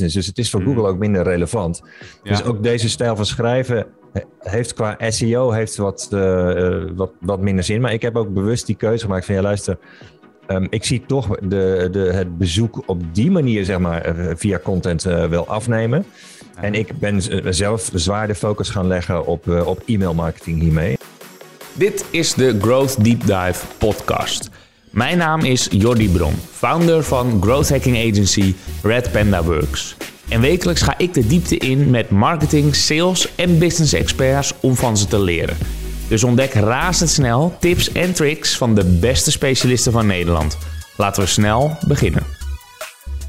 business. Dus het is voor Mhm. Google ook minder relevant. Dus ook deze stijl van schrijven he- heeft qua SEO heeft wat, eh, eh, wat, wat minder zin. Maar ik heb ook bewust die keuze gemaakt van ja, luister. ehm, ik zie toch de, de, het bezoek op die manier, zeg maar, eh, via content wel afnemen. En ik ben zelf zwaar de focus gaan leggen op, eh, op e-mail marketing hiermee. Dit is de Growth Deep Dive podcast. Mijn naam is Jordi Bron, founder van growth hacking agency Red Panda Works. En wekelijks ga ik de diepte in met marketing, sales en business experts om van ze te leren. Dus ontdek razendsnel tips en tricks van de beste specialisten van Nederland. Laten we snel beginnen.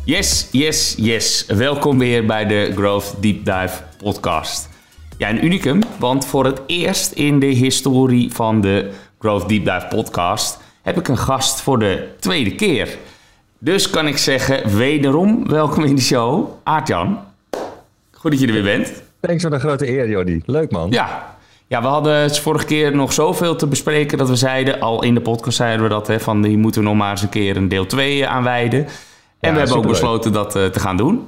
Yes, yes, yes. Welkom weer bij de Growth Deep Dive podcast. Ja, een unicum, want voor het eerst in de historie van de Growth Deep Dive podcast heb ik een gast voor de tweede keer. Dus kan ik zeggen, wederom welkom in de show, Aartjan. Goed dat je er weer bent. Thanks voor de grote eer, Jordi. Leuk man. Ja. Ja, we hadden vorige keer nog zoveel te bespreken dat we zeiden, al in de podcast zeiden we dat, hè, van hier moeten we nog maar eens een keer een deel 2 aan wijden. En we hebben ook besloten dat eh, te gaan doen.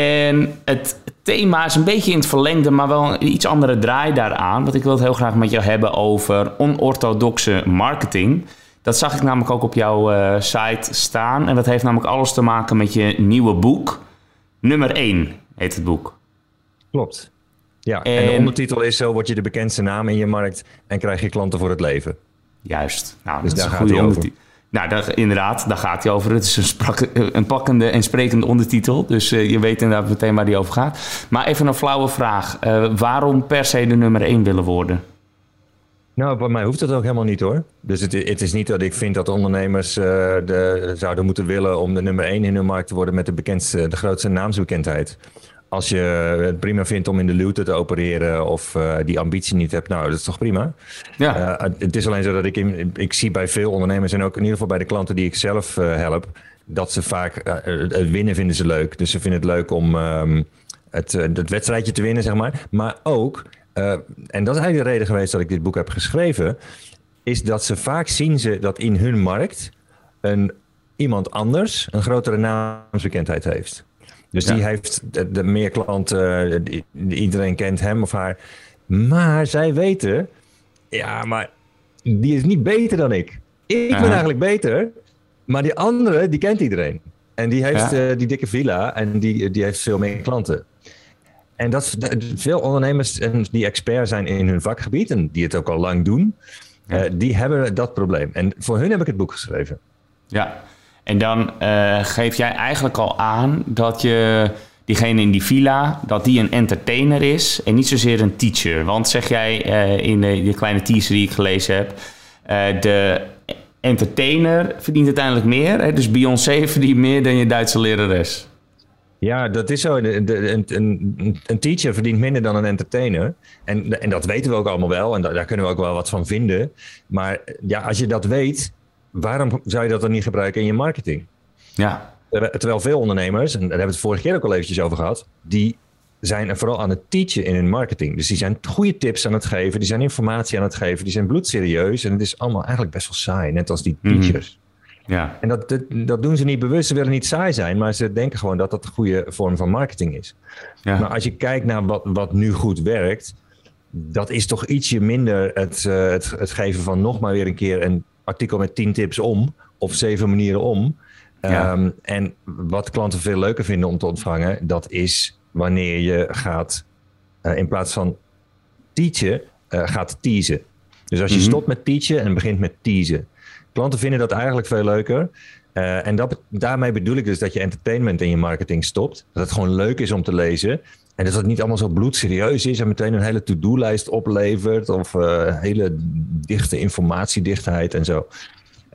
En het thema is een beetje in het verlengde, maar wel een iets andere draai daaraan. Want ik wil het heel graag met jou hebben over onorthodoxe marketing. Dat zag ik namelijk ook op jouw eh, site staan. En dat heeft namelijk alles te maken met je nieuwe boek. Nummer 1 heet het boek. Klopt. Ja, en, de ondertitel is zo word je de bekendste naam in je markt en krijg je klanten voor het leven. Juist. Nou, Dus dat is daar een gaat goede ondertitel. Nou, inderdaad, daar gaat hij over. Het is een, sprak- een pakkende en sprekende ondertitel. Dus eh, je weet inderdaad meteen waar die over gaat. Maar even een flauwe vraag. Eh, waarom per se de nummer 1 willen worden? Nou, bij mij hoeft dat ook helemaal niet hoor. Dus het, het is niet dat ik vind dat ondernemers eh, de, zouden moeten willen om de nummer één in hun markt te worden met de bekendste, de grootste naamsbekendheid. Als je het prima vindt om in de luwte te opereren of eh, die ambitie niet hebt, nou, dat is toch prima. Ja, Eh, het is alleen zo dat ik, in, ik zie bij veel ondernemers en ook in ieder geval bij de klanten die ik zelf eh, help, dat ze vaak het winnen vinden ze leuk. Dus ze vinden het leuk om ehm, het, het wedstrijdje te winnen, zeg maar. Maar ook, en dat is eigenlijk de reden geweest dat ik dit boek heb geschreven, is dat ze vaak zien ze dat in hun markt een, iemand anders een grotere naamsbekendheid heeft. Dus Ja. die heeft de, de meer klanten, die- die- iedereen kent hem of haar. Maar zij weten, ja, maar die is niet beter dan ik. Ik ben eigenlijk beter, maar die andere, die kent iedereen. En die heeft Ja. eh, die dikke villa en die, die heeft veel meer klanten. En dat, veel ondernemers en die expert zijn in hun vakgebied en die het ook al lang doen, Ja. eh, die hebben dat probleem. En voor hun heb ik het boek geschreven. ja. En dan eh, geef jij eigenlijk al aan dat je diegene in die villa, dat die een entertainer is en niet zozeer een teacher. Want zeg jij eh, in de, kleine teaser die ik gelezen heb, eh, de entertainer verdient uiteindelijk meer. Hè? Dus Beyoncé verdient meer dan je Duitse lerares. Ja, dat is zo. Een, een, een teacher verdient minder dan een entertainer. En, en dat weten we ook allemaal wel. En da- daar kunnen we ook wel wat van vinden. Maar ja, als je dat weet, waarom zou je dat dan niet gebruiken in je marketing? Ja, Terwijl veel ondernemers, en daar hebben we het vorige keer ook al eventjes over gehad, die zijn er vooral aan het teachen in hun marketing. Dus die zijn goede tips aan het geven, die zijn informatie aan het geven, die zijn bloedserieus. En het is allemaal eigenlijk best wel saai, net als die Mhm. teachers. ja, En dat, dat, dat doen ze niet bewust. Ze willen niet saai zijn, maar ze denken gewoon dat dat een goede vorm van marketing is. ja. Maar als je kijkt naar wat, wat nu goed werkt, dat is toch ietsje minder het, eh, het, het geven van nog maar weer een keer een artikel met 10 tips om, of zeven manieren om. Ja. Ehm, en wat klanten veel leuker vinden om te ontvangen, dat is wanneer je gaat, eh, in plaats van teachen, eh, gaat teasen. Dus als je Mhm. stopt met teachen en begint met teasen. Klanten vinden dat eigenlijk veel leuker. Eh, en dat, daarmee bedoel ik dus dat je entertainment in je marketing stopt. Dat het gewoon leuk is om te lezen. En dat het niet allemaal zo bloedserieus is en meteen een hele to-do-lijst oplevert. Of eh, hele dichte informatiedichtheid en zo.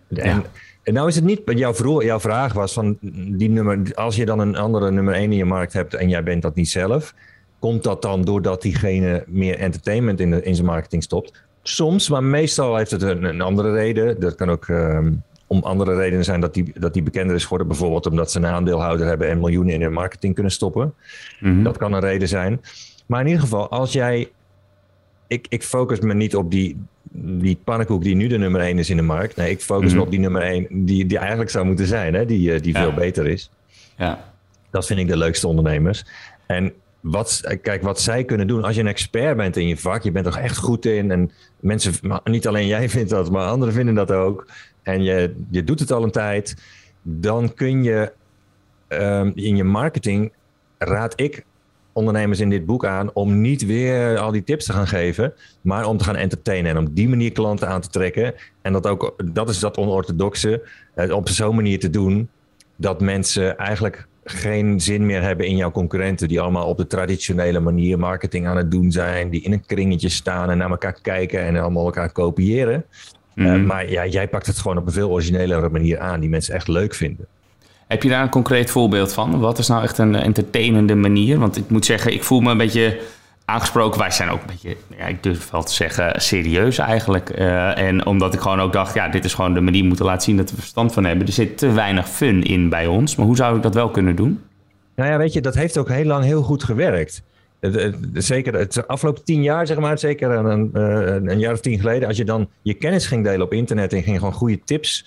En, Ja. en nou is het niet, jouw, vro- jouw vraag was van die nummer, als je dan een andere nummer 1 in je markt hebt en jij bent dat niet zelf, komt dat dan doordat diegene meer entertainment in, de, in zijn marketing stopt? Soms, maar meestal heeft het een, een andere reden. Dat kan ook ehm, om andere redenen zijn dat die, dat die bekender is geworden. Bijvoorbeeld omdat ze een aandeelhouder hebben en miljoenen in hun marketing kunnen stoppen. Mhm. Dat kan een reden zijn. Maar in ieder geval, als jij. Ik, ik focus me niet op die, die pannenkoek die nu de nummer 1 is in de markt. Nee, ik focus Mhm. me op die nummer 1 die, die eigenlijk zou moeten zijn, hè? die, eh, die Ja. veel beter is. ja. Dat vind ik de leukste ondernemers. En wat, kijk, wat zij kunnen doen, als je een expert bent in je vak, je bent er echt goed in. En mensen, niet alleen jij vindt dat, maar anderen vinden dat ook. En je, je doet het al een tijd. Dan kun je um, in je marketing, raad ik ondernemers in dit boek aan om niet weer al die tips te gaan geven, maar om te gaan entertainen en op die manier klanten aan te trekken. En dat ook, dat is dat onorthodoxe, op zo'n manier te doen dat mensen eigenlijk geen zin meer hebben in jouw concurrenten, die allemaal op de traditionele manier marketing aan het doen zijn, die in een kringetje staan en naar elkaar kijken en allemaal elkaar kopiëren. Eh, mhm. maar ja, jij pakt het gewoon op een veel originelere manier aan, die mensen echt leuk vinden. Heb je daar een concreet voorbeeld van? Wat is nou echt een entertainende manier? Want ik moet zeggen, ik voel me een beetje aangesproken. Wij zijn ook een beetje, ja, ik durf wel te zeggen, serieus eigenlijk. Uh, en omdat ik gewoon ook dacht, ja, dit is gewoon de manier moeten laten zien dat we verstand van hebben. Er zit te weinig fun in bij ons. Maar hoe zou ik dat wel kunnen doen? Nou ja, weet je, dat heeft ook heel lang heel goed gewerkt. Zeker het afgelopen tien jaar, zeg maar, zeker een, een, jaar of tien geleden, als je dan je kennis ging delen op internet en ging gewoon goede tips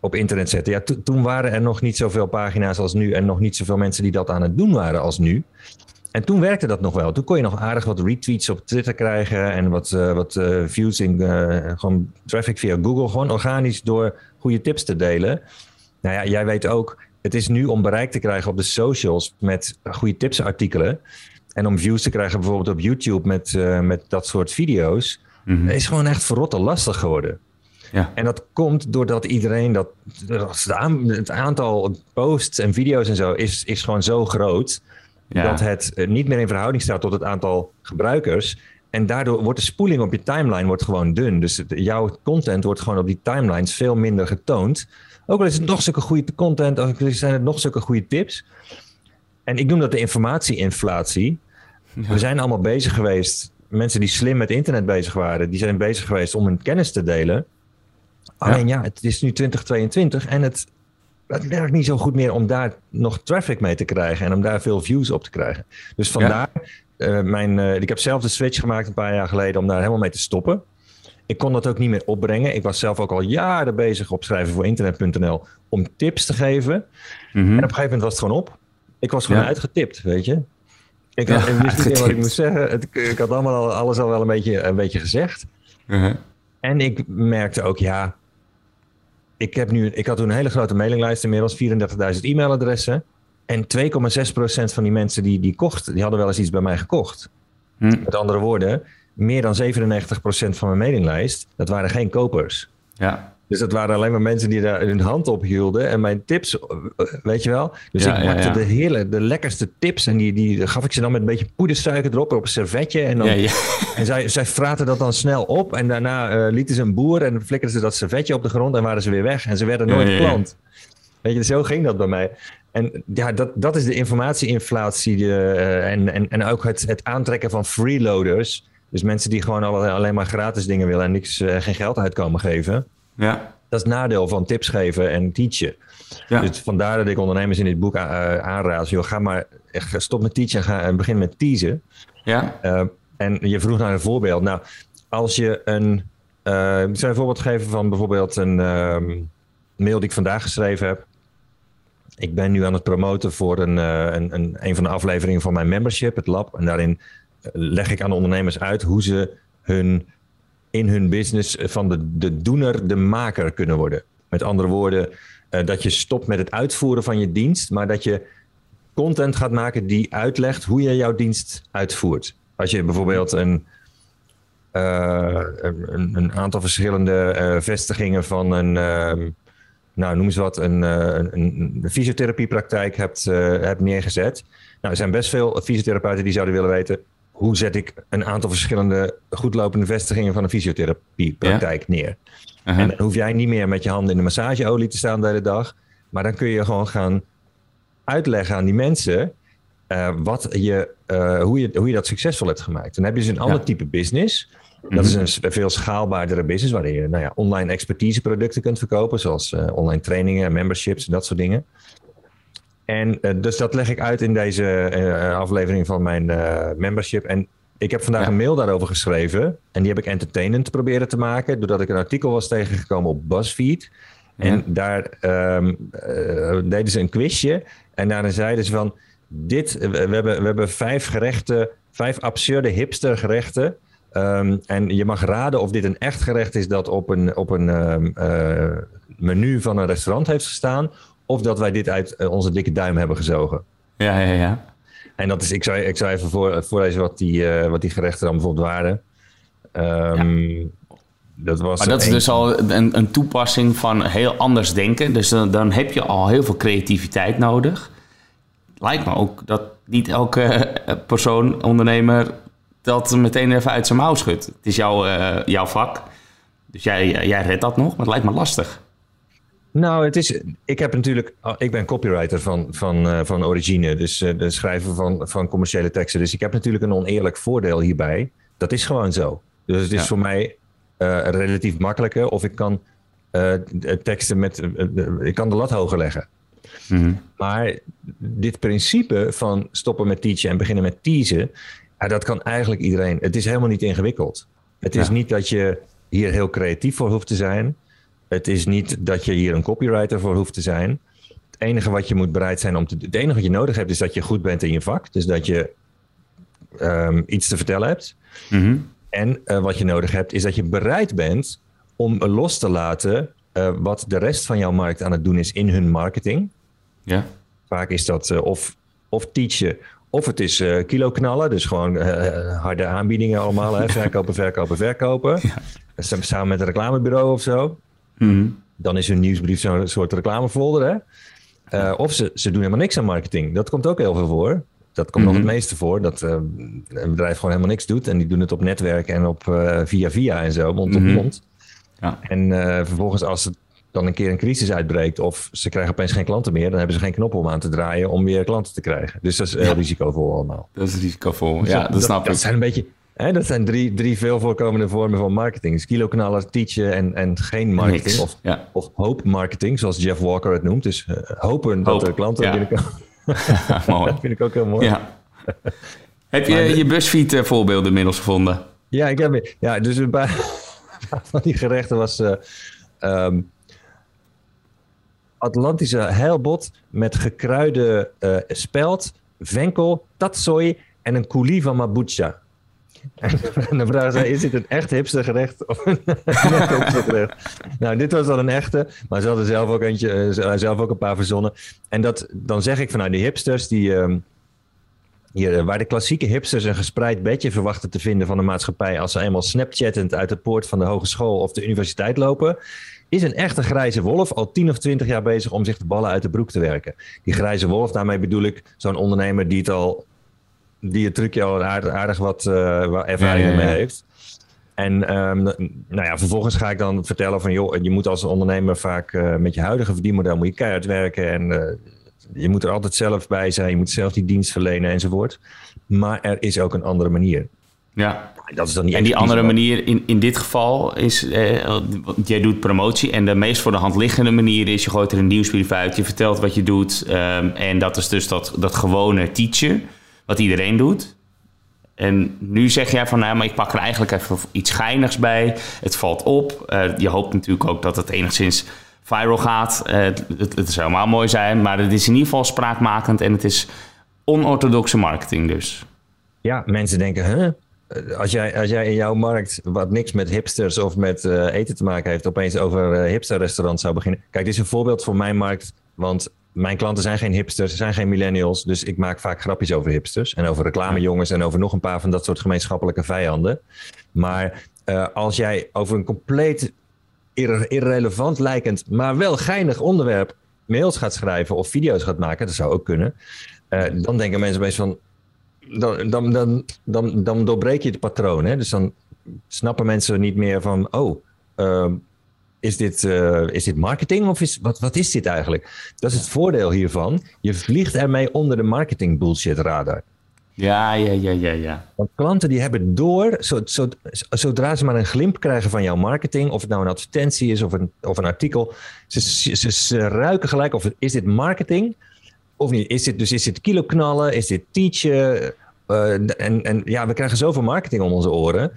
op internet zetten. Ja, toen waren er nog niet zoveel pagina's als nu en nog niet zoveel mensen die dat aan het doen waren als nu. En toen werkte dat nog wel. Toen kon je nog aardig wat retweets op Twitter krijgen en wat, uh, wat uh, views in uh, gewoon traffic via Google. Gewoon organisch door goede tips te delen. Nou ja, jij weet ook, het is nu om bereik te krijgen op de socials met goede tipsartikelen. En om views te krijgen bijvoorbeeld op YouTube met, met dat soort video's. Mm is gewoon echt verrotte lastig geworden. Ja. En dat komt doordat iedereen dat. Het aantal posts en video's en zo is, is gewoon zo groot. Dat het eh, niet meer in verhouding staat tot het aantal gebruikers. En daardoor wordt de spoeling op je timeline wordt gewoon dun. Dus jouw content wordt gewoon op die timelines veel minder getoond. Ook al is het nog zulke goede content, ook al zijn het nog zulke goede tips. En ik noem dat de informatieinflatie. Ja. We zijn allemaal bezig geweest. Mensen die slim met internet bezig waren, die zijn bezig geweest om hun kennis te delen. Alleen ja. het is nu 2022 en het, het werkt niet zo goed meer om daar nog traffic mee te krijgen en om daar veel views op te krijgen. Dus vandaar, uh, mijn, uh, ik heb zelf de switch gemaakt een paar jaar geleden om daar helemaal mee te stoppen. Ik kon dat ook niet meer opbrengen. Ik was zelf ook al jaren bezig op schrijven voor internet.nl om tips te geven. Mm -hmm. En op een gegeven moment was het gewoon op. Ik was gewoon ja. uitgetipt, weet je. Ik, had, ja, wist niet wat ik moest zeggen. Het, ik had allemaal alles al wel een beetje, een beetje gezegd. Uh -huh. En ik merkte ook, ja, ik, heb nu, ik had toen een hele grote mailinglijst, inmiddels 34.000 e-mailadressen. En 2,6% van die mensen die, die kochten, die hadden wel eens iets bij mij gekocht. Hm. Met andere woorden, meer dan 97% van mijn mailinglijst, dat waren geen kopers. Ja. Dus dat waren alleen maar mensen die daar hun hand op hielden en mijn tips, weet je wel. Dus ik maakte de hele, de lekkerste tips en die, die gaf ik ze dan met een beetje poedersuiker erop op een servetje. En, dan, en zij, zij fraten dat dan snel op en daarna uh, lieten ze een boer en flikkerden ze dat servetje op de grond en waren ze weer weg. En ze werden nooit klant. Weet je, zo ging dat bij mij. En ja, dat, dat is de informatieinflatie uh, en, en, en ook het, het aantrekken van freeloaders. Dus mensen die gewoon alleen maar gratis dingen willen en niks, uh, geen geld uitkomen geven. Ja. Dat is het nadeel van tips geven en teachen. Ja. Dus vandaar dat ik ondernemers in dit boek aanraad. Joh, ga maar stop met teachen en, ga, en begin met teasen. Ja. Uh, en je vroeg naar een voorbeeld. Nou, als je een. Uh, ik zou een voorbeeld geven van bijvoorbeeld een um, mail die ik vandaag geschreven heb. Ik ben nu aan het promoten voor een, een, een, een van de afleveringen van mijn membership, het lab. En daarin leg ik aan de ondernemers uit hoe ze hun in hun business van de, de doener de maker kunnen worden. Met andere woorden, uh, dat je stopt met het uitvoeren van je dienst, maar dat je content gaat maken die uitlegt hoe je jouw dienst uitvoert. Als je bijvoorbeeld een, uh, een, aantal verschillende vestigingen van een, nou noem eens wat, een, een, een fysiotherapiepraktijk hebt, hebt neergezet. Nou, er zijn best veel fysiotherapeuten die zouden willen weten hoe zet ik een aantal verschillende goedlopende vestigingen van een fysiotherapiepraktijk neer. En dan hoef jij niet meer met je handen in de massageolie te staan de hele dag. Maar dan kun je gewoon gaan uitleggen aan die mensen uh, wat je, uh, hoe, je, hoe je dat succesvol hebt gemaakt. Dan heb je dus een ander type business. Dat is mhm. een veel schaalbaardere business waarin je nou ja, online expertiseproducten kunt verkopen, zoals uh, online trainingen, memberships en dat soort dingen. En uh, dus dat leg ik uit in deze uh, aflevering van mijn uh, membership. En ik heb vandaag ja. een mail daarover geschreven. En die heb ik entertainend proberen te maken. Doordat ik een artikel was tegengekomen op BuzzFeed. En daar ehm, eh, deden ze een quizje. En daarna zeiden ze van... Dit, we, hebben, we hebben vijf gerechten, vijf absurde hipster gerechten. Ehm, en je mag raden of dit een echt gerecht is dat op een, op een ehm, eh, menu van een restaurant heeft gestaan. Of dat wij dit uit eh, onze dikke duim hebben gezogen. Ja, ja, ja. En dat is, ik zou, ik zou even voor, voorlezen wat die, eh, wat die gerechten dan bijvoorbeeld waren. Ehm, dat was Maar dat is dus al een, een toepassing van heel anders denken. Dus dan, dan heb je al heel veel creativiteit nodig. Lijkt me ook dat niet elke eh, persoon, ondernemer, dat meteen even uit zijn mouw schudt. Het is jouw, eh, jouw vak. Dus jij, jij redt dat nog, maar het lijkt me lastig. Nou, het is, ik heb natuurlijk, oh, ik ben copywriter van, van, eh, van origine, dus eh, de schrijver van, van commerciële teksten. Dus ik heb natuurlijk een oneerlijk voordeel hierbij. Dat is gewoon zo. Dus het is Ja. voor mij eh, relatief makkelijker of ik kan teksten met, ik kan de lat hoger leggen. Maar dit principe van stoppen met teachen en beginnen met teasen, ja, dat kan eigenlijk iedereen. Het is helemaal niet ingewikkeld. Het is Ja. niet dat je hier heel creatief voor hoeft te zijn. Het is niet dat je hier een copywriter voor hoeft te zijn. Het enige wat je moet bereid zijn om te Het enige wat je nodig hebt is dat je goed bent in je vak. Dus dat je ehm, iets te vertellen hebt. Mhm. En eh, wat je nodig hebt is dat je bereid bent om los te laten eh, wat de rest van jouw markt aan het doen is in hun marketing. Ja. Vaak is dat eh, of, of teachen, of het is kilo knallen. Dus gewoon harde aanbiedingen allemaal. Hè? Verkopen, verkopen, verkopen. Sam- Samen met een reclamebureau of zo. Mhm. Dan is hun nieuwsbrief zo'n soort reclamefolder. Hè? Eh, of ze, ze doen helemaal niks aan marketing. Dat komt ook heel veel voor. Dat komt nog Mhm. het meeste voor. Dat eh, een bedrijf gewoon helemaal niks doet. En die doen het op netwerk en op eh, via via en zo, mond Mhm. op mond. Ja. En vervolgens als het dan een keer een crisis uitbreekt... of ze krijgen opeens geen klanten meer... dan hebben ze geen knop om aan te draaien om weer klanten te krijgen. Dus dat is heel risicovol allemaal. Dat is risicovol. Ja, dat, snap dat ik. zijn een beetje... Hè, dat zijn drie, drie veel voorkomende vormen van marketing. Dus kiloknallen, teachen en, en geen marketing. Of, Ja. of hoop marketing, zoals Jeff Walker het noemt. Dus eh, hopen dat er klanten ja. binnenkomen. Mooi. Dat vind ik ook heel mooi. Ja, Ja. Heb je je BuzzFeed eh, voorbeelden inmiddels gevonden? ik heb... Ja, dus een paar van die gerechten was... eh, ehm, Atlantische heilbot met gekruide eh spelt, venkel, tatsoi en een coulis van mabucha. En dan vragen is dit een echt hipster gerecht of een net hipster gerecht? Nou, dit was dan een echte, maar ze hadden zelf ook, eentje, eh, zelf ook een paar verzonnen. En dat, dan zeg ik van, nou, die hipsters, die, ehm, hier, eh, waar de klassieke hipsters een gespreid bedje verwachten te vinden van de maatschappij als ze eenmaal snapchattend uit de poort van de hogeschool of de universiteit lopen, is een echte grijze wolf al 10 of 20 jaar bezig om zich de ballen uit de broek te werken. Die grijze wolf, daarmee bedoel ik zo'n ondernemer die het al die het trucje al aardig, aardig wat eh, ervaring mee heeft. En ehm, nou ja, vervolgens ga ik dan vertellen van joh, je moet als ondernemer vaak eh, met je huidige verdienmodel moet je keihard werken en eh, je moet er altijd zelf bij zijn, je moet zelf die dienst verlenen enzovoort. Maar er is ook een andere manier. Ja. Dat is dan niet En die andere manier in, in dit geval is, eh, want jij doet promotie en de meest voor de hand liggende manier is je gooit er een nieuwsbrief uit, je vertelt wat je doet ehm, en dat is dus dat, dat gewone teachen, wat iedereen doet. En nu zeg jij van, nou, maar ik pak er eigenlijk even iets geinigs bij. Het valt op. Eh, je hoopt natuurlijk ook dat het enigszins viral gaat. Eh, het, het, zou helemaal mooi zijn, maar het is in ieder geval spraakmakend en het is onorthodoxe marketing dus. Ja, mensen denken, huh? Eh, Als jij, als jij in jouw markt, wat niks met hipsters of met eten te maken heeft, opeens over hipsterrestaurants zou beginnen. Kijk, dit is een voorbeeld voor mijn markt, want mijn klanten zijn geen hipsters, ze zijn geen millennials. Dus ik maak vaak grapjes over hipsters en over reclamejongens en over nog een paar van dat soort gemeenschappelijke vijanden. Maar eh, als jij over een compleet irre- irrelevant lijkend, maar wel geinig onderwerp mails gaat schrijven of video's gaat maken, dat zou ook kunnen. eh, dan denken mensen opeens van, dan, dan, dan, dan, dan doorbreek je het patroon. Hè? Dus dan snappen mensen niet meer van, oh, ehm, is, dit, eh, is dit marketing of is, wat, wat is dit eigenlijk? Dat is het voordeel hiervan. Je vliegt ermee onder de marketing bullshit radar. Ja, ja, ja, ja, ja. Want klanten die hebben door, zo, zo, zodra ze maar een glimp krijgen van jouw marketing, of het nou een advertentie is of een, of een artikel, ze, ze, ze ruiken gelijk of het, is dit marketing of niet. Is dit, dus is dit kilo knallen, is dit teachen? Eh, en, en ja, we krijgen zoveel marketing om onze oren.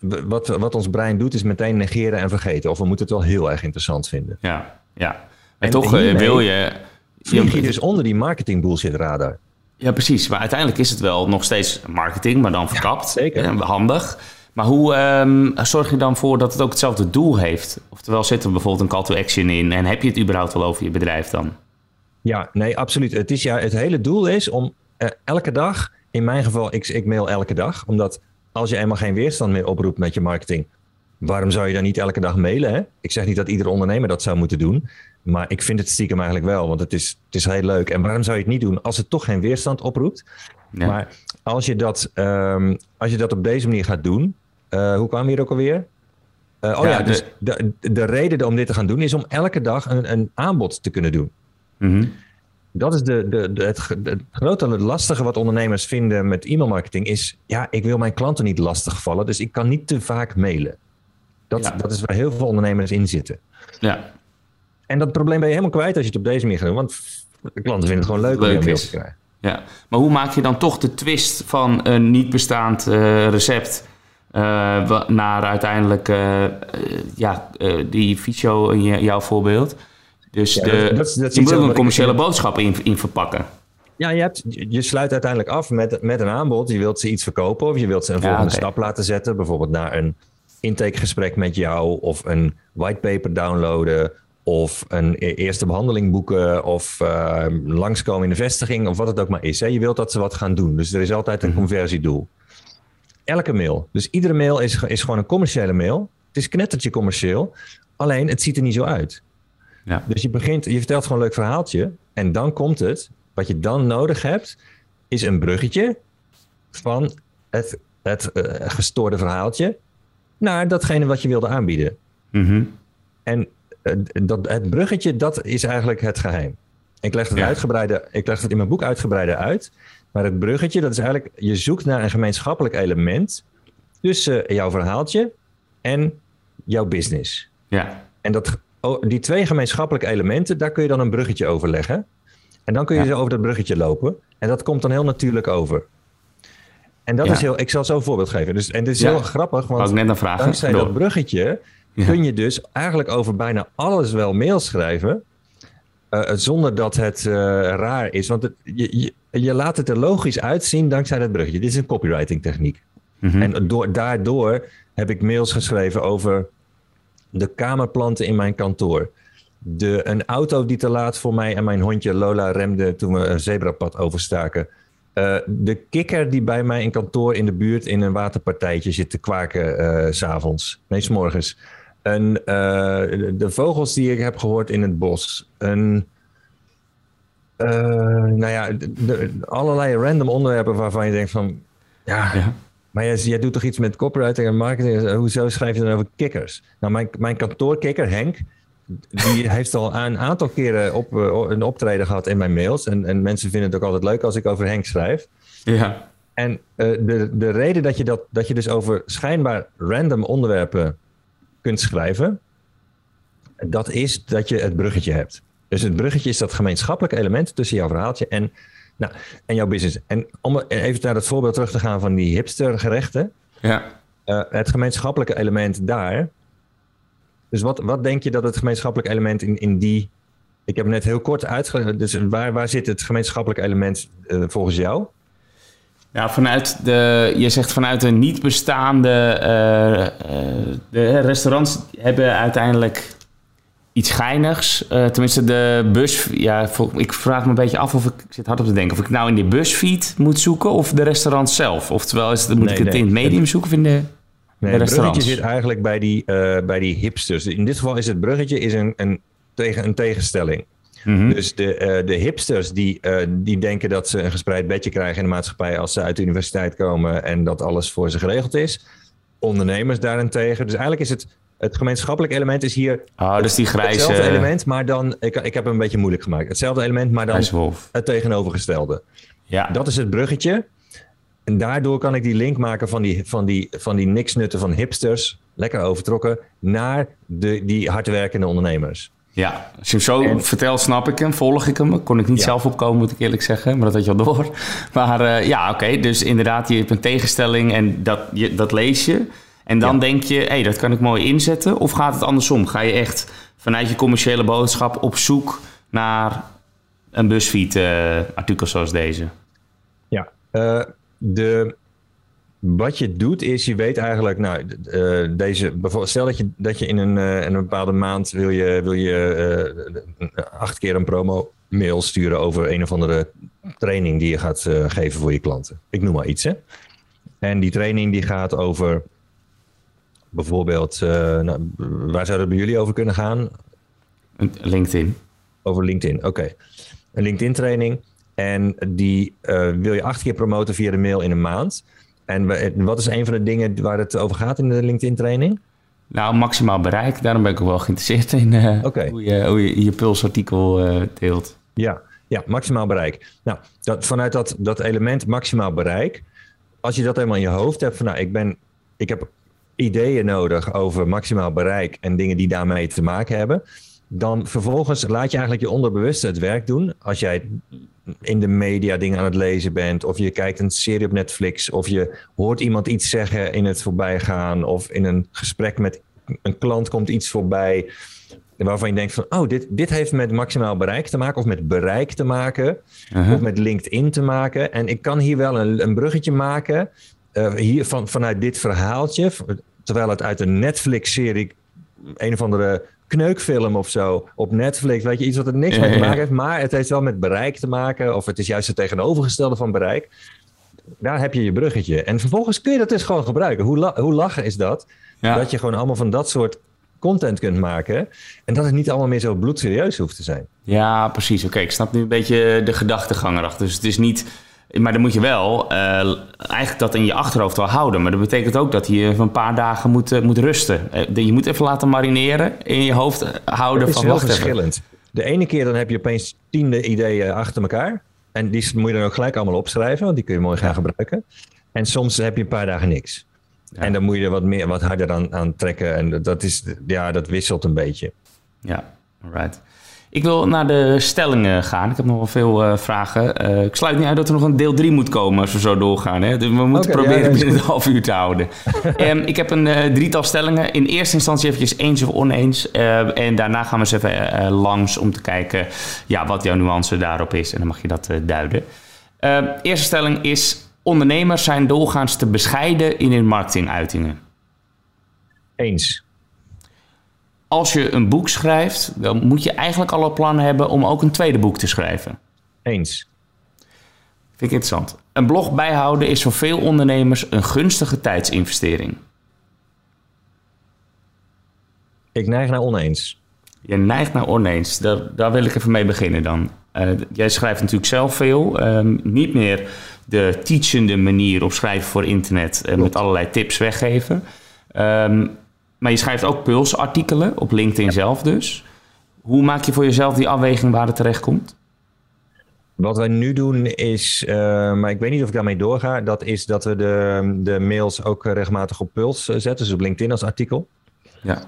Wat, wat ons brein doet is meteen negeren en vergeten. Of we moeten het wel heel erg interessant vinden. Ja, Ja, en, toch wil je... Vlieg je dus onder die marketing bullshit radar. Ja, precies. Maar uiteindelijk is het wel nog steeds marketing, maar dan verkapt. zeker. En handig. Maar hoe um, zorg je dan voor dat het ook hetzelfde doel heeft? Oftewel, zit er bijvoorbeeld een call to action in en heb je het überhaupt wel over je bedrijf dan? Ja, nee, absoluut. Het, is, ja, het hele doel is om uh, elke dag, in mijn geval, ik, ik mail elke dag, omdat als je eenmaal geen weerstand meer oproept met je marketing, waarom zou je dan niet elke dag mailen? Hè? Ik zeg niet dat iedere ondernemer dat zou moeten doen. Maar ik vind het stiekem eigenlijk wel, want het is, het is heel leuk. En waarom zou je het niet doen als het toch geen weerstand oproept? Maar als je, dat, um, als je dat op deze manier gaat doen, uh, hoe kwam hier ook alweer? Uh, oh ja, ja dus de, de reden om dit te gaan doen is om elke dag een, een aanbod te kunnen doen. Mm -hmm. Dat is de, de, de, het, het grote het lastige wat ondernemers vinden met e-mailmarketing is, ja, ik wil mijn klanten niet lastigvallen, dus ik kan niet te vaak mailen. Dat, ja. dat is waar heel veel ondernemers in zitten. Ja. En dat probleem ben je helemaal kwijt als je het op deze manier gaat doen. Want de klanten vinden het gewoon leuk, leuk om je mail te krijgen. Ja, maar hoe maak je dan toch de twist van een niet bestaand uh, recept uh, naar uiteindelijk uh, ja, die Ficho in jouw voorbeeld? Dus ja, de, dat, dat je wil een commerciële boodschap in, in verpakken. Ja, je, hebt, je sluit uiteindelijk af met, met een aanbod. Je wilt ze iets verkopen of je wilt ze een volgende ja, okay. stap laten zetten. Bijvoorbeeld naar een intakegesprek met jou of een whitepaper downloaden of een e-, eerste behandeling boeken of uh, langskomen in de vestiging of wat het ook maar is. Hè. Je wilt dat ze wat gaan doen. Dus er is altijd een conversiedoel. Elke mail. Dus iedere mail is, is gewoon een commerciële mail. Het is knettertje commercieel. Alleen het ziet er niet zo uit. Ja. Dus je begint, je vertelt gewoon een leuk verhaaltje. En dan komt het. Wat je dan nodig hebt, is een bruggetje van het, het uh, gestoorde verhaaltje naar datgene wat je wilde aanbieden. Mm -hmm. En dat, het bruggetje, dat is eigenlijk het geheim. Ik leg het, ja. uitgebreide, ik leg het in mijn boek uitgebreider uit. Maar het bruggetje, dat is eigenlijk... Je zoekt naar een gemeenschappelijk element... tussen jouw verhaaltje en jouw business. Ja. En dat, die twee gemeenschappelijke elementen... daar kun je dan een bruggetje over leggen. En dan kun je ja. over dat bruggetje lopen. En dat komt dan heel natuurlijk over. En dat ja. is heel... Ik zal zo een voorbeeld geven. Dus, en dit is heel grappig, want... ik net een vraag. Dankzij dat bruggetje kun je dus eigenlijk over bijna alles wel mail schrijven. Uh, zonder dat het uh, raar is. Want het, je, je, je, laat het er logisch uitzien dankzij dat bruggetje. Dit is een copywriting techniek. Mm -hmm. En door, daardoor heb ik mails geschreven over de kamerplanten in mijn kantoor. De, een auto die te laat voor mij en mijn hondje Lola remde toen we een zebrapad overstaken. Uh, de kikker die bij mij in kantoor in de buurt in een waterpartijtje zit te kwaken uh, s'avonds. Nee, s morgens. Een, uh, de vogels die ik heb gehoord in het bos. Een, nou ja, de, allerlei random onderwerpen waarvan je denkt van... Ja, ja. Maar jij, jij, doet toch iets met copywriting en marketing? Hoezo schrijf je dan over kikkers? Nou, mijn, mijn kantoorkikker, Henk... Die heeft al een aantal keren op, een optreden gehad in mijn mails. En, en mensen vinden het ook altijd leuk als ik over Henk schrijf. Ja. En uh, de, de reden dat je, dat, dat je dus over schijnbaar random onderwerpen kunt schrijven, dat is dat je het bruggetje hebt. Dus het bruggetje is dat gemeenschappelijke element tussen jouw verhaaltje en, nou, en jouw business. En om even naar dat voorbeeld terug te gaan van die hipstergerechten. Ja. Uh, het gemeenschappelijke element daar. Dus wat, wat denk je dat het gemeenschappelijke element in, in die. Ik heb net heel kort uitgelegd. Dus waar, waar zit het gemeenschappelijke element uh, volgens jou? Ja, vanuit de, je zegt vanuit een niet bestaande. Uh, de restaurants hebben uiteindelijk iets geinigs. Uh, tenminste, de bus. Ja, ik vraag me een beetje af of ik, ik zit hard op te denken. Of ik nou in de busfeed moet zoeken of de restaurant zelf. Oftewel, is het, moet nee, ik het nee. in het medium zoeken of in de. Nee, het bruggetje zit eigenlijk bij die, uh, bij die hipsters. In dit geval is het bruggetje is een, een, tegen, een tegenstelling. Mm -hmm. Dus de, uh, de hipsters die, uh, die denken dat ze een gespreid bedje krijgen in de maatschappij als ze uit de universiteit komen en dat alles voor ze geregeld is. Ondernemers daarentegen. Dus eigenlijk is het, het gemeenschappelijk element is hier oh, dus die grijze... hetzelfde element, maar dan, ik, ik heb hem een beetje moeilijk gemaakt. Hetzelfde element, maar dan het tegenovergestelde. Ja. Dat is het bruggetje. En daardoor kan ik die link maken van die, van die, van die niksnutten van hipsters, lekker overtrokken, naar de, die hardwerkende ondernemers. Ja, als je hem zo en, vertelt, snap ik hem, volg ik hem. Kon ik niet ja. zelf opkomen, moet ik eerlijk zeggen, maar dat had je al door. Maar uh, ja, oké, okay, dus inderdaad, je hebt een tegenstelling en dat, je, dat lees je. En dan ja. denk je, hé, hey, dat kan ik mooi inzetten. Of gaat het andersom? Ga je echt vanuit je commerciële boodschap op zoek naar een BuzzFeed-artikel zoals deze? Ja, uh, de, wat je doet is, je weet eigenlijk, nou, uh, deze, stel dat je, dat je in een, uh, in een bepaalde maand wil je, wil je acht keer een promo mail sturen over een of andere training die je gaat geven voor je klanten. Ik noem maar iets, hè. En die training die gaat over bijvoorbeeld, nou, waar zou het bij jullie over kunnen gaan? LinkedIn. Over LinkedIn, oké. Een LinkedIn training. En die uh, wil je acht keer promoten via de mail in een maand. En wat is een van de dingen waar het over gaat in de LinkedIn training? Nou, maximaal bereik. Daarom ben ik ook wel geïnteresseerd in uh, hoe, je, hoe je je pulsartikel uh, deelt. Ja, ja, maximaal bereik. Nou, dat, vanuit dat, dat element maximaal bereik, als je dat helemaal in je hoofd hebt, van nou, ik, ben, ik heb ideeën nodig over maximaal bereik en dingen die daarmee te maken hebben, dan vervolgens laat je eigenlijk je onderbewuste het werk doen. Als jij in de media dingen aan het lezen bent, of je kijkt een serie op Netflix, of je hoort iemand iets zeggen in het voorbijgaan, of in een gesprek met een klant komt iets voorbij waarvan je denkt van, oh, dit, dit heeft met maximaal bereik te maken, of met bereik te maken, of met LinkedIn te maken. En ik kan hier wel een, een bruggetje maken, uh, hier van, vanuit dit verhaaltje, terwijl het uit een Netflix-serie een of andere kneukfilm of zo op Netflix. Weet je, iets wat er niks mee te maken heeft. Maar het heeft wel met bereik te maken. Of het is juist het tegenovergestelde van bereik. Daar heb je je bruggetje. En vervolgens kun je dat dus gewoon gebruiken. Hoe, la hoe lachen is dat? Dat je gewoon allemaal van dat soort content kunt maken. En dat het niet allemaal meer zo bloedserieus hoeft te zijn. Ja, precies. Oké, ik snap nu een beetje de gedachtegang erachter. Dus het is niet maar dan moet je wel uh, eigenlijk dat in je achterhoofd wel houden. Maar dat betekent ook dat je een paar dagen moet, uh, moet rusten. Uh, je moet even laten marineren in je hoofd houden. Het is van, wel verschillend. De ene keer dan heb je opeens tiende ideeën achter elkaar. En die moet je dan ook gelijk allemaal opschrijven, want die kun je mooi gaan gebruiken. En soms heb je een paar dagen niks. Ja. En dan moet je er wat, meer, wat harder aan, aan trekken. En dat, is, ja, dat wisselt een beetje. Ja, alright. Ik wil naar de stellingen gaan. Ik heb nog wel veel uh, vragen. Uh, ik sluit niet uit dat er nog een deel 3 moet komen als we zo doorgaan. Hè? Dus we moeten okay, proberen ja, binnen een half uur te houden. um, ik heb een uh, drietal stellingen. In eerste instantie eventjes eens of oneens. en daarna gaan we eens even langs om te kijken ja, wat jouw nuance daarop is. En dan mag je dat duiden. Ehm, eerste stelling is... ondernemers zijn doorgaans te bescheiden in hun marketinguitingen. Eens als je een boek schrijft, dan moet je eigenlijk al een plan hebben om ook een tweede boek te schrijven. Eens. Vind ik interessant. Een blog bijhouden is voor veel ondernemers een gunstige tijdsinvestering. Ik neig naar oneens. Je neigt naar oneens. Daar, daar wil ik even mee beginnen dan. Uh, jij schrijft natuurlijk zelf veel. Um, niet meer de teachende manier op schrijven voor internet uh, met allerlei tips weggeven. Um, maar je schrijft ook pulsartikelen op LinkedIn zelf dus. Hoe maak je voor jezelf die afweging waar het terecht komt? Wat wij nu doen is, uh, maar ik weet niet of ik daarmee doorga, dat is dat we de, de mails ook regelmatig op Puls zetten, dus op LinkedIn als artikel. Ja.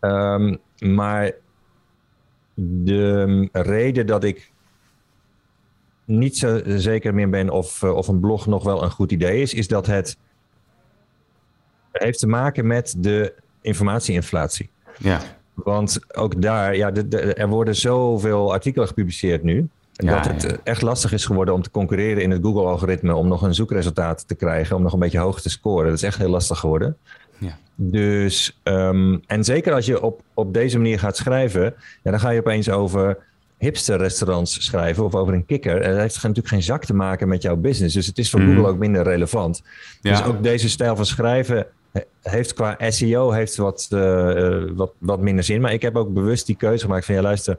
Um, maar de reden dat ik niet zo zeker meer ben of, of een blog nog wel een goed idee is, is dat het heeft te maken met de informatieinflatie. Ja. Want ook daar, ja, de, er worden zoveel artikelen gepubliceerd nu. dat het echt lastig is geworden om te concurreren in het Google-algoritme. Om nog een zoekresultaat te krijgen. Om nog een beetje hoog te scoren. Dat is echt heel lastig geworden. Ja. Dus, um, en zeker als je op, op deze manier gaat schrijven. Ja, dan ga je opeens over hipster-restaurants schrijven. Of over een kikker. En dat heeft natuurlijk geen zak te maken met jouw business. Dus het is voor mm. Google ook minder relevant. Ja. Dus ook deze stijl van schrijven heeft qua SEO heeft wat, uh, wat, wat minder zin. Maar ik heb ook bewust die keuze gemaakt van ja, luister.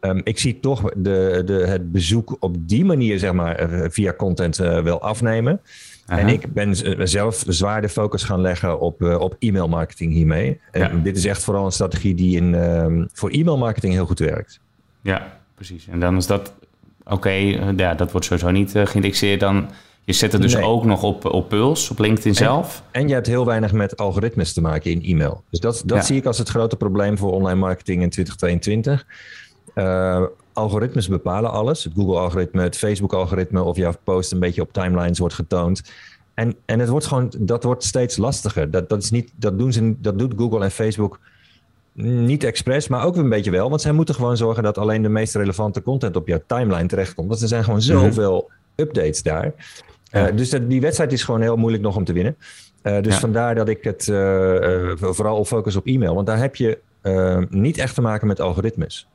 Um, ik zie toch de, de, het bezoek op die manier, zeg maar, uh, via content uh, wel afnemen. En ik ben zelf zwaar de focus gaan leggen op, op e-mail marketing hiermee. Ja. En dit is echt vooral een strategie die in, um, voor e-mail marketing heel goed werkt. Ja, precies. En dan is dat, oké, okay, ja, dat wordt sowieso niet geïndexeerd. Dan je zet het dus nee. ook nog op, op Puls, op LinkedIn zelf. En je hebt heel weinig met algoritmes te maken in e-mail. Dus dat, dat ja. zie ik als het grote probleem voor online marketing in 2022. Uh, algoritmes bepalen alles. Het Google-algoritme, het Facebook-algoritme, of jouw post een beetje op timelines wordt getoond. En, en het wordt gewoon, dat wordt steeds lastiger. Dat, dat, is niet, dat, doen ze, dat doet Google en Facebook niet expres, maar ook een beetje wel. Want zij moeten gewoon zorgen dat alleen de meest relevante content op jouw timeline terechtkomt. Want er zijn gewoon Mhm. zoveel updates daar. Eh, dus dat, die wedstrijd is gewoon heel moeilijk nog om te winnen. Eh, dus Ja. vandaar dat ik het eh, vooral op focus op e-mail. Want daar heb je niet echt te maken met algoritmes.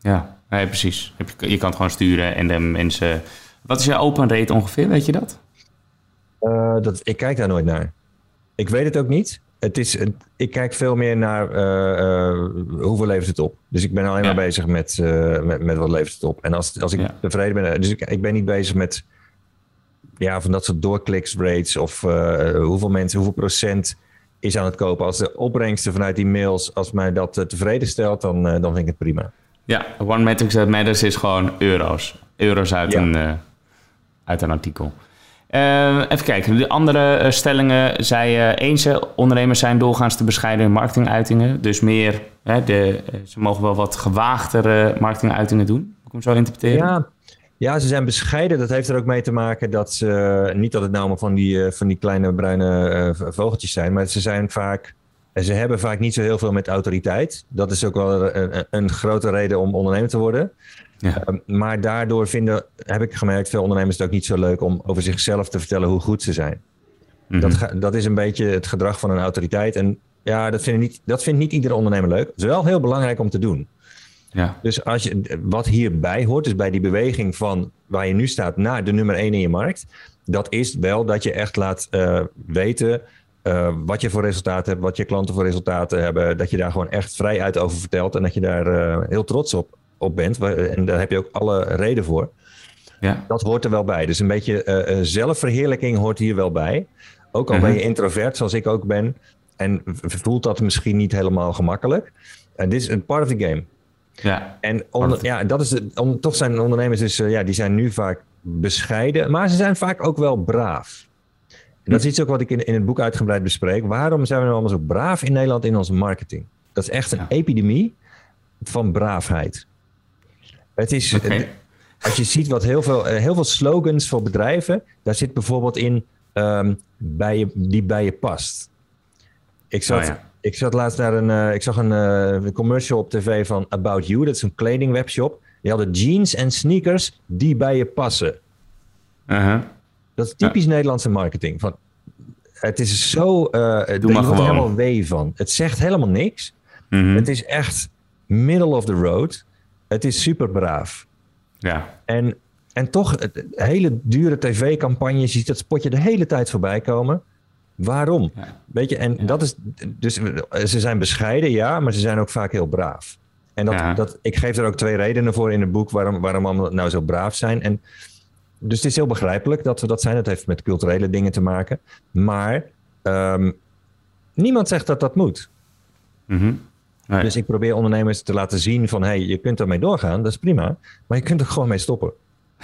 Ja, nee, precies. Je je kan het gewoon sturen en de mensen... Wat is je open rate ongeveer, weet je dat? Dat, ik kijk daar nooit naar. Ik weet het ook niet. Het is, ik kijk veel meer naar hoeveel levert het op. Dus ik ben alleen Ja. maar bezig met, met, met wat levert het op. En als, als ik tevreden ben... Dus ik, ik ben niet bezig met ja, van dat soort doorkliksrates... of eh, hoeveel mensen, hoeveel procent is aan het kopen. Als de opbrengsten vanuit die mails... als mij dat eh, tevreden stelt, dan, eh, dan vind ik het prima. Ja, One Metrics That Matters is gewoon euro's. Euro's uit, Ja. een, uit een artikel. Even kijken, de andere stellingen zei eh eens, ondernemers zijn doorgaans te bescheiden in marketinguitingen. Dus meer, hè, de, ze mogen wel wat gewaagdere marketinguitingen doen. Moet ik hem zo interpreteren? Ja, ja, ze zijn bescheiden. Dat heeft er ook mee te maken dat ze... Niet dat het nou maar van die, eh, van die kleine bruine eh, vogeltjes zijn... maar ze zijn vaak... Ze hebben vaak niet zo heel veel met autoriteit. Dat is ook wel een, een- grote reden om ondernemer te worden. Ja. Eh, maar daardoor vinden, heb ik gemerkt... veel ondernemers het ook niet zo leuk om over zichzelf te vertellen hoe goed ze zijn. Mhm. Dat, ga- dat is een beetje het gedrag van een autoriteit. En ja, dat, vindt niet, dat vindt niet iedere ondernemer leuk. Het is wel heel belangrijk om te doen. Ja. Dus als je, wat hierbij hoort, dus bij die beweging van waar je nu staat naar de nummer 1 in je markt, dat is wel dat je echt laat eh, weten eh, wat je voor resultaten hebt, wat je klanten voor resultaten hebben, dat je daar gewoon echt vrij uit over vertelt en dat je daar eh, heel trots op, op bent. En daar heb je ook alle reden voor. ja. Dat hoort er wel bij. Dus een beetje zelfverheerlijking hoort hier wel bij. Ook al ben je Mhm. introvert, zoals ik ook ben, en voelt dat misschien niet helemaal gemakkelijk. En dit is een part of the game. Ja. En onder, ja, dat is on- toch zijn ondernemers dus, eh, ja, die zijn nu vaak bescheiden, maar ze zijn vaak ook wel braaf. En dat is iets ook wat ik in, in het boek uitgebreid bespreek. Waarom zijn we nou allemaal zo braaf in Nederland in onze marketing? Dat is echt een Ja. epidemie van braafheid. Het is, Oké. als je ziet wat heel veel, eh, heel veel slogans voor bedrijven, daar zit bijvoorbeeld in ehm, bij je, die bij je past. Ik zat, Oh ja. Ik zat laatst naar een, eh, ik zag een eh, commercial op tv van About You, dat is een kledingwebshop. Die hadden jeans en sneakers die bij je passen. Uh-huh. Dat is typisch Nederlandse marketing. Van, het is zo, eh je wordt er gewoon. helemaal wee van. Het zegt helemaal niks. Mhm. Het is echt middle of the road. Het is super braaf. Ja. En, en toch, het- hele dure tv-campagne, je ziet dat spotje de hele tijd voorbij komen. Waarom? Ja. Weet je, en dat is, dus ze zijn bescheiden, ja, maar ze zijn ook vaak heel braaf. En dat, Ja. dat, ik geef er ook twee redenen voor in het boek waarom, waarom allemaal nou zo braaf zijn. En, dus het is heel begrijpelijk dat we dat zijn. Het heeft met culturele dingen te maken. Maar ehm, niemand zegt dat dat moet. Mhm. Dus ik probeer ondernemers te laten zien van... hey, je kunt ermee doorgaan, dat is prima. Maar je kunt er gewoon mee stoppen.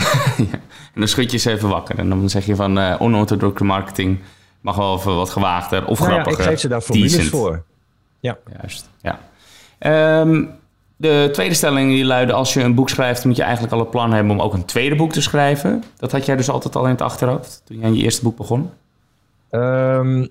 En dan schud je ze even wakker. En dan zeg je van eh onorthodoxe marketing mag wel even wat gewaagder of Nou ja, grappiger. ik geef ze daar formules decent. voor. Ja. Juist, ja. Ehm, de tweede stelling die luidde... als je een boek schrijft, moet je eigenlijk al een plan hebben... om ook een tweede boek te schrijven. Dat had jij dus altijd al in het achterhoofd... toen je aan je eerste boek begon? Ehm,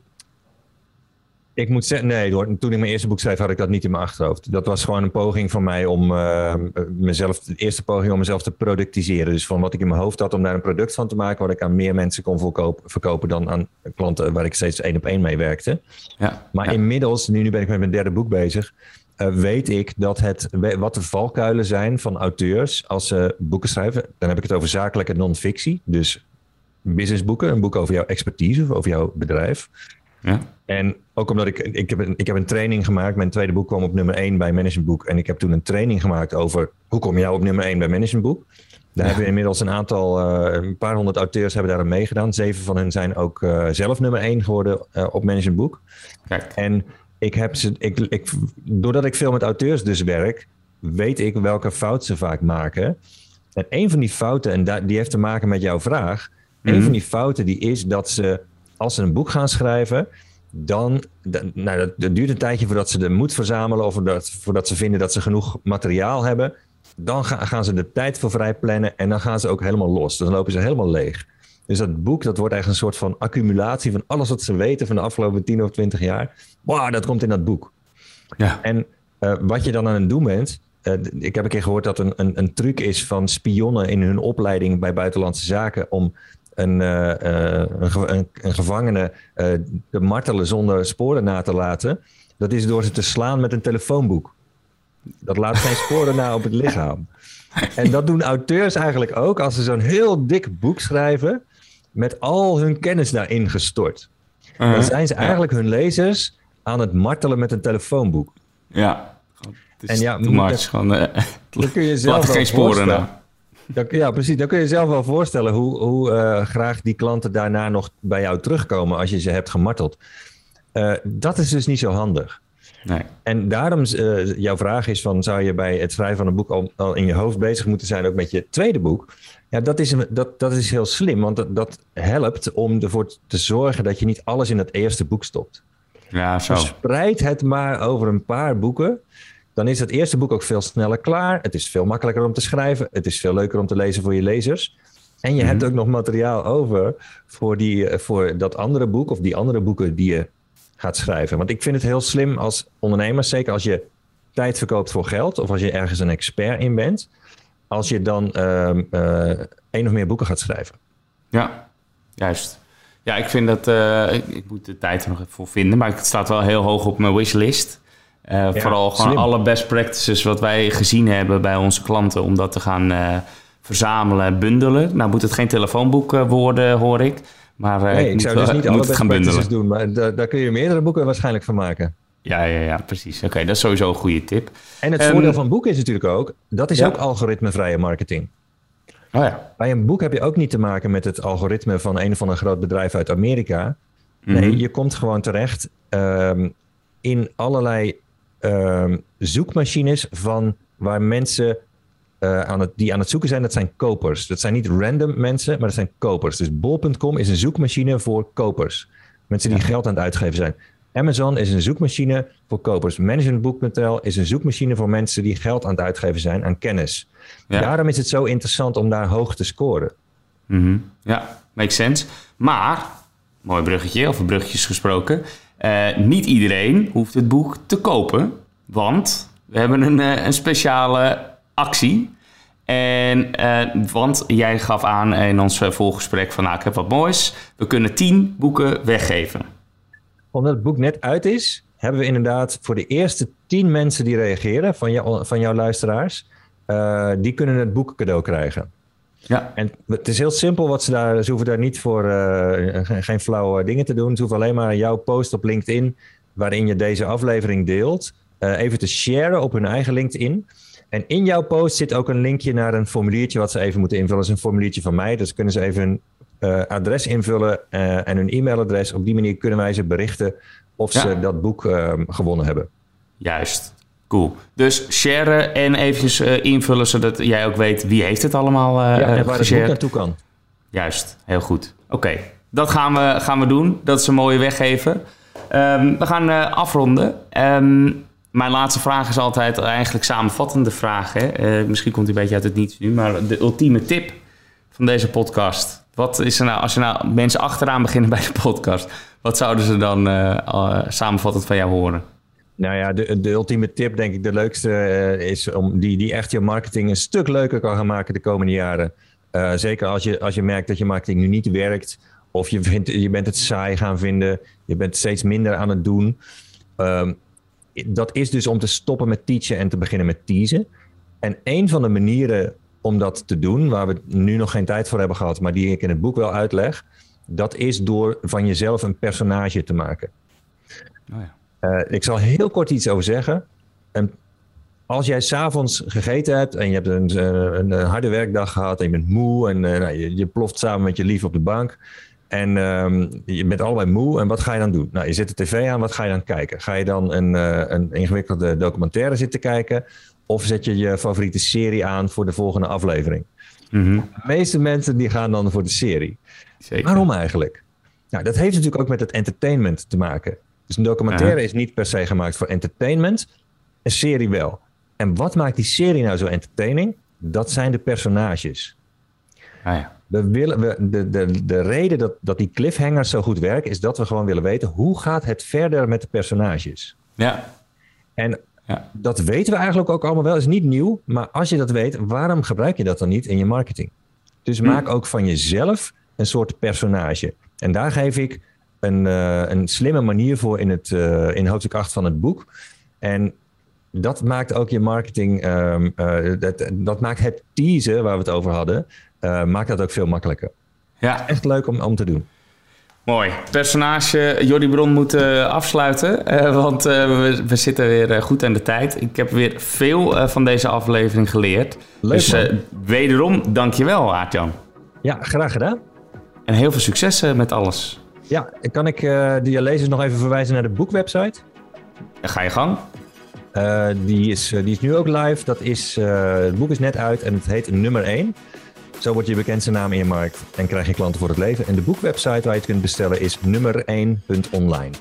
ik moet zeggen, nee hoor. Toen ik mijn eerste boek schreef, had ik dat niet in mijn achterhoofd. Dat was gewoon een poging van mij om eh, mezelf, de eerste poging om mezelf te productiseren. Dus van wat ik in mijn hoofd had om daar een product van te maken, wat ik aan meer mensen kon verkopen, verkopen dan aan klanten waar ik steeds één op één mee werkte. Ja. Maar ja. inmiddels, nu, nu ben ik met mijn derde boek bezig, eh, weet ik dat het, wat de valkuilen zijn van auteurs als ze boeken schrijven. Dan heb ik het over zakelijke non-fictie. Dus businessboeken, een boek over jouw expertise of over jouw bedrijf. Ja. En ook omdat ik, ik, heb een, ik heb een training gemaakt. Mijn tweede boek kwam op nummer 1 bij Managementboek. En ik heb toen een training gemaakt over hoe kom nou op nummer 1 bij Managementboek. Daar hebben we inmiddels een aantal, eh, een paar honderd auteurs hebben daar aan meegedaan. Zeven van hen zijn ook eh, zelf nummer 1 geworden eh, op Managementboek. Kijk. En ik heb ze, ik, ik, doordat ik veel met auteurs dus werk, weet ik welke fout ze vaak maken. En een van die fouten, en die heeft te maken met jouw vraag. Een Mhm. van die fouten die is dat ze, als ze een boek gaan schrijven, dan, da- nou, dat, dat duurt een tijdje voordat ze de moed verzamelen of voordat, voordat ze vinden dat ze genoeg materiaal hebben. Dan ga- gaan ze de tijd voor vrij plannen en dan gaan ze ook helemaal los. Dan lopen ze helemaal leeg. Dus dat boek, dat wordt echt een soort van accumulatie van alles wat ze weten van de afgelopen 10 of 20 jaar. Wow, dat komt in dat boek. Ja. En Uh, wat je dan aan het doen bent. Uh, ik heb een keer gehoord dat een, een, een, truc is van spionnen in hun opleiding bij buitenlandse zaken om een, uh, een, een, gevangene te martelen zonder sporen na te laten. Dat is door ze te slaan met een telefoonboek. Dat laat geen sporen na op het lichaam. En dat doen auteurs eigenlijk ook als ze zo'n heel dik boek schrijven met al hun kennis daarin gestort. Dan uh-huh. zijn ze eigenlijk hun lezers aan het martelen met een telefoonboek. Ja, en ja, too much. Gewoon, uh, kun je zelf geen sporen na. Ja, precies. Dan kun je zelf wel voorstellen hoe, hoe uh, graag die klanten daarna nog bij jou terugkomen als je ze hebt gemarteld. Uh, dat is dus niet zo handig. Nee. En daarom, uh, jouw vraag is van, zou je bij het schrijven van een boek al, al, in je hoofd bezig moeten zijn, ook met je tweede boek? Ja, dat is, dat, dat is heel slim, want dat, dat helpt om ervoor te zorgen dat je niet alles in dat eerste boek stopt. Ja, zo. Spreid het maar over een paar boeken. Dan is het eerste boek ook veel sneller klaar. Het is veel makkelijker om te schrijven. Het is veel leuker om te lezen voor je lezers. En je hebt mhm. ook nog materiaal over voor, die, eh, voor dat andere boek of die andere boeken die je gaat schrijven. Want ik vind het heel slim als ondernemer, zeker als je tijd verkoopt voor geld of als je ergens een expert in bent, als je dan uh, uh, één of meer boeken gaat schrijven. Ja, juist. Ja, ik vind dat, uh, ik, moet de tijd er nog even voor vinden, maar het staat wel heel hoog op mijn wishlist. Uh, vooral gewoon alle best practices wat wij gezien hebben bij onze klanten, om dat te gaan verzamelen, bundelen. Nou moet het geen telefoonboek worden, hoor ik. Maar nee, ik, ik zou dus niet alle best practices doen, maar daar kun je meerdere boeken waarschijnlijk van maken. Ja, ja, ja precies. Oké, dat is sowieso een goede tip. En het voordeel van boeken is natuurlijk ook, dat is ook algoritmevrije marketing. Oh ja. Bij een boek heb je ook niet te maken met het algoritme van een of ander groot bedrijf uit Amerika. Nee, mhm. je komt gewoon terecht um, in allerlei zoekmachines van waar mensen uh, aan het, die aan het zoeken zijn, dat zijn kopers. Dat zijn niet random mensen, maar dat zijn kopers. Dus bol.com is een zoekmachine voor kopers. Mensen die geld aan het uitgeven zijn. Amazon is een zoekmachine voor kopers. Managementboek.nl is een zoekmachine voor mensen die geld aan het uitgeven zijn aan kennis. Daarom is het zo interessant om daar hoog te scoren. Mm Ja, makes sense. Maar, mooi bruggetje, over bruggetjes gesproken. Uh, niet iedereen hoeft het boek te kopen, want we hebben een, uh, een speciale actie. En, uh, want jij gaf aan in ons voorgesprek van, nou, ik heb wat moois. We kunnen tien boeken weggeven omdat het boek net uit is, hebben we inderdaad voor de eerste tien mensen die reageren van, jou, van jouw luisteraars, die kunnen het boek cadeau krijgen. Ja. En het is heel simpel wat ze daar, ze hoeven daar niet voor, uh, geen flauwe dingen te doen. Ze hoeven alleen maar jouw post op LinkedIn, waarin je deze aflevering deelt, uh, even te sharen op hun eigen LinkedIn. En in jouw post zit ook een linkje naar een formuliertje wat ze even moeten invullen. Dat is een formuliertje van mij. Dus kunnen ze even uh, adres invullen en hun e-mailadres. Op die manier kunnen wij ze berichten of ze dat boek uh, gewonnen hebben. Juist. Cool. Dus sharen en eventjes uh, invullen zodat jij ook weet wie heeft het allemaal uh, ja, en waar het boek naartoe kan. Juist, heel goed. Oké, dat gaan we, gaan we doen. Dat is een mooie weggeven. Um, we gaan uh, afronden. Um, mijn laatste vraag is altijd eigenlijk samenvattende vraag. Hè? misschien komt hij een beetje uit het niets nu, maar de ultieme tip van deze podcast. Wat is er nou, als je nou mensen achteraan beginnen bij de podcast, wat zouden ze dan uh, samenvattend van jou horen? Nou ja, de, de ultieme tip, denk ik, de leukste uh, is om die, die echt je marketing een stuk leuker kan gaan maken de komende jaren. Uh, zeker als je, als je merkt dat je marketing nu niet werkt, of je, vindt, je bent het saai gaan vinden, je bent steeds minder aan het doen. Um, dat is dus om te stoppen met teachen en te beginnen met teasen. En een van de manieren om dat te doen, waar we nu nog geen tijd voor hebben gehad, maar die ik in het boek wel uitleg, dat is door van jezelf een personage te maken. Oh ja. Uh, ik zal heel kort iets over zeggen. En als jij s'avonds gegeten hebt en je hebt een, een, een, harde werkdag gehad en je bent moe en uh, nou, je, je, ploft samen met je lief op de bank en um, je bent allebei moe en wat ga je dan doen? Nou, je zet de tv aan, wat ga je dan kijken? Ga je dan een, uh, een ingewikkelde documentaire zitten kijken of zet je je favoriete serie aan voor de volgende aflevering? Mm De meeste mensen die gaan dan voor de serie. Zeker. Waarom eigenlijk? Nou, dat heeft natuurlijk ook met het entertainment te maken. Dus een documentaire is niet per se gemaakt voor entertainment, een serie wel. En wat maakt die serie nou zo entertaining? Dat zijn de personages. Ah ja. We willen, we, de, de, de reden dat, dat die cliffhangers zo goed werken, is dat we gewoon willen weten hoe gaat het verder met de personages. Ja. En Ja. Dat weten we eigenlijk ook allemaal wel, is niet nieuw. Maar als je dat weet, waarom gebruik je dat dan niet in je marketing? Dus hm. maak ook van jezelf een soort personage. En daar geef ik een, uh, een slimme manier voor in, het, uh, in hoofdstuk 8 van het boek. En dat maakt ook je marketing, um, uh, dat, dat maakt het teasen waar we het over hadden, maakt dat ook veel makkelijker. Ja. Echt leuk om, om te doen. Mooi. Personage Jordi Bron moet afsluiten, want we, we, zitten weer goed aan de tijd. Ik heb weer veel van deze aflevering geleerd. Leuk, dus wederom, dankjewel Aartjan. Ja, graag gedaan. En heel veel succes met alles. Ja, kan ik uh, de lezers nog even verwijzen naar de boekwebsite? ga je gang. Uh, die, is, uh, die is nu ook live. Dat is, het boek is net uit en het heet Nummer 1. Zo wordt je bekendste naam in je markt en krijg je klanten voor het leven. En de boekwebsite waar je het kunt bestellen is nummer1.online.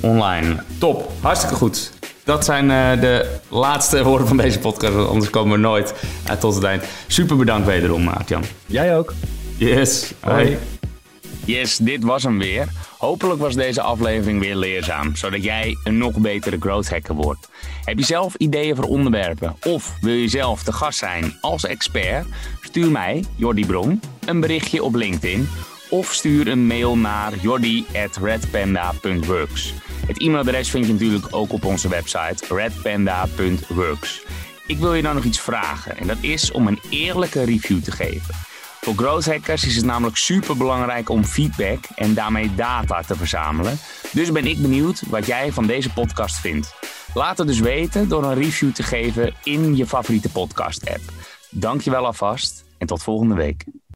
.online. Top, hartstikke goed. Dat zijn de laatste woorden van deze podcast, anders komen we nooit tot het eind. Super bedankt wederom, Maartjan. Jij ook. Yes. Hoi. Yes, dit was hem weer. Hopelijk was deze aflevering weer leerzaam, zodat jij een nog betere growth hacker wordt. Heb je zelf ideeën voor onderwerpen of wil je zelf te gast zijn als expert? Stuur mij, Jordi Bron, een berichtje op LinkedIn of stuur een mail naar jordi@redpanda.works. Het e-mailadres vind je natuurlijk ook op onze website redpanda.works. Ik wil je dan nog iets vragen en dat is om een eerlijke review te geven. Voor growth hackers is het namelijk super belangrijk om feedback en daarmee data te verzamelen. Dus ben ik benieuwd wat jij van deze podcast vindt. Laat het dus weten door een review te geven in je favoriete podcast app. Dankjewel alvast en tot volgende week.